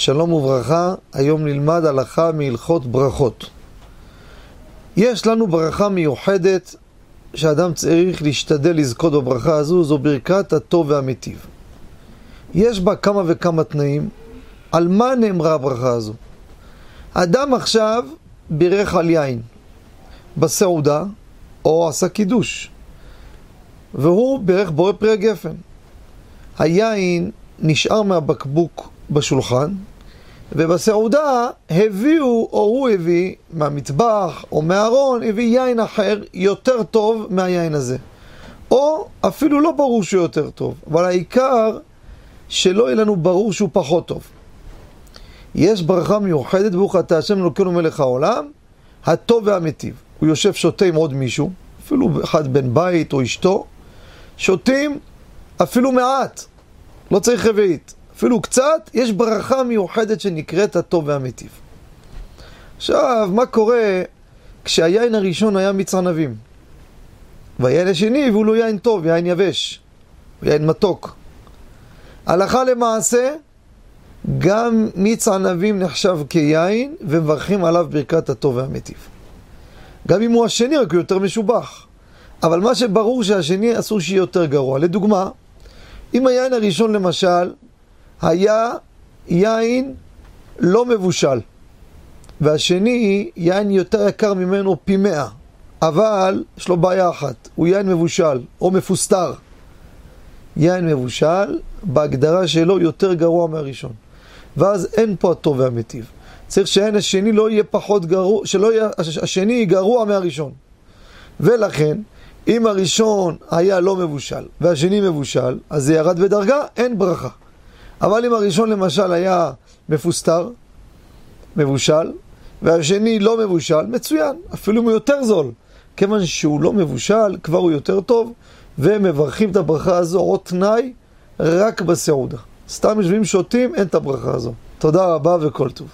שלום וברכה, היום נלמד הלכה מהלכות ברכות. יש לנו ברכה מיוחדת שאדם צריך להשתדל לזכות בברכה הזו, זו ברכת הטוב והמיטיב. יש בה כמה וכמה תנאים. על מה נאמרה הברכה הזו? אדם עכשיו בירך על יין בסעודה, או עשה קידוש, והוא בירך בורא פרי הגפן. היין נשאר מהבקבוק בשולחן, ובסעודה הביאו, או הוא הביא, מהמטבח או מהארון, הביא יין אחר יותר טוב מהיין הזה. או אפילו לא ברור שהוא יותר טוב, אבל העיקר שלא יהיה לנו ברור שהוא פחות טוב. יש ברכה מיוחדת, ברוך אתה השם אלוקינו מלך העולם, הטוב והמיטיב. הוא יושב שותה עם עוד מישהו, אפילו אחד בן בית או אשתו, שותים אפילו מעט, לא צריך רביעית. אפילו קצת, יש ברכה מיוחדת שנקראת הטוב והמיטיב. עכשיו, מה קורה כשהיין הראשון היה מיץ ענבים? והיין השני והוא לא יין טוב, יין יבש, יין מתוק. הלכה למעשה, גם מיץ ענבים נחשב כיין ומברכים עליו ברכת הטוב והמיטיב. גם אם הוא השני, רק הוא יותר משובח. אבל מה שברור שהשני אסור שיהיה יותר גרוע. לדוגמה, אם היין הראשון למשל היה יין לא מבושל, והשני יין יותר יקר ממנו פי מאה, אבל יש לו בעיה אחת, הוא יין מבושל או מפוסטר. יין מבושל, בהגדרה שלו יותר גרוע מהראשון. ואז אין פה הטוב והמיטיב. צריך שהיין השני לא יהיה פחות גרוע, שלא יהיה השני גרוע מהראשון. ולכן, אם הראשון היה לא מבושל והשני מבושל, אז זה ירד בדרגה, אין ברכה. אבל אם הראשון למשל היה מפוסטר, מבושל, והשני לא מבושל, מצוין, אפילו אם הוא יותר זול. כיוון שהוא לא מבושל, כבר הוא יותר טוב, ומברכים את הברכה הזו, עוד תנאי, רק בסעודה. סתם יושבים שותים, אין את הברכה הזו. תודה רבה וכל טוב.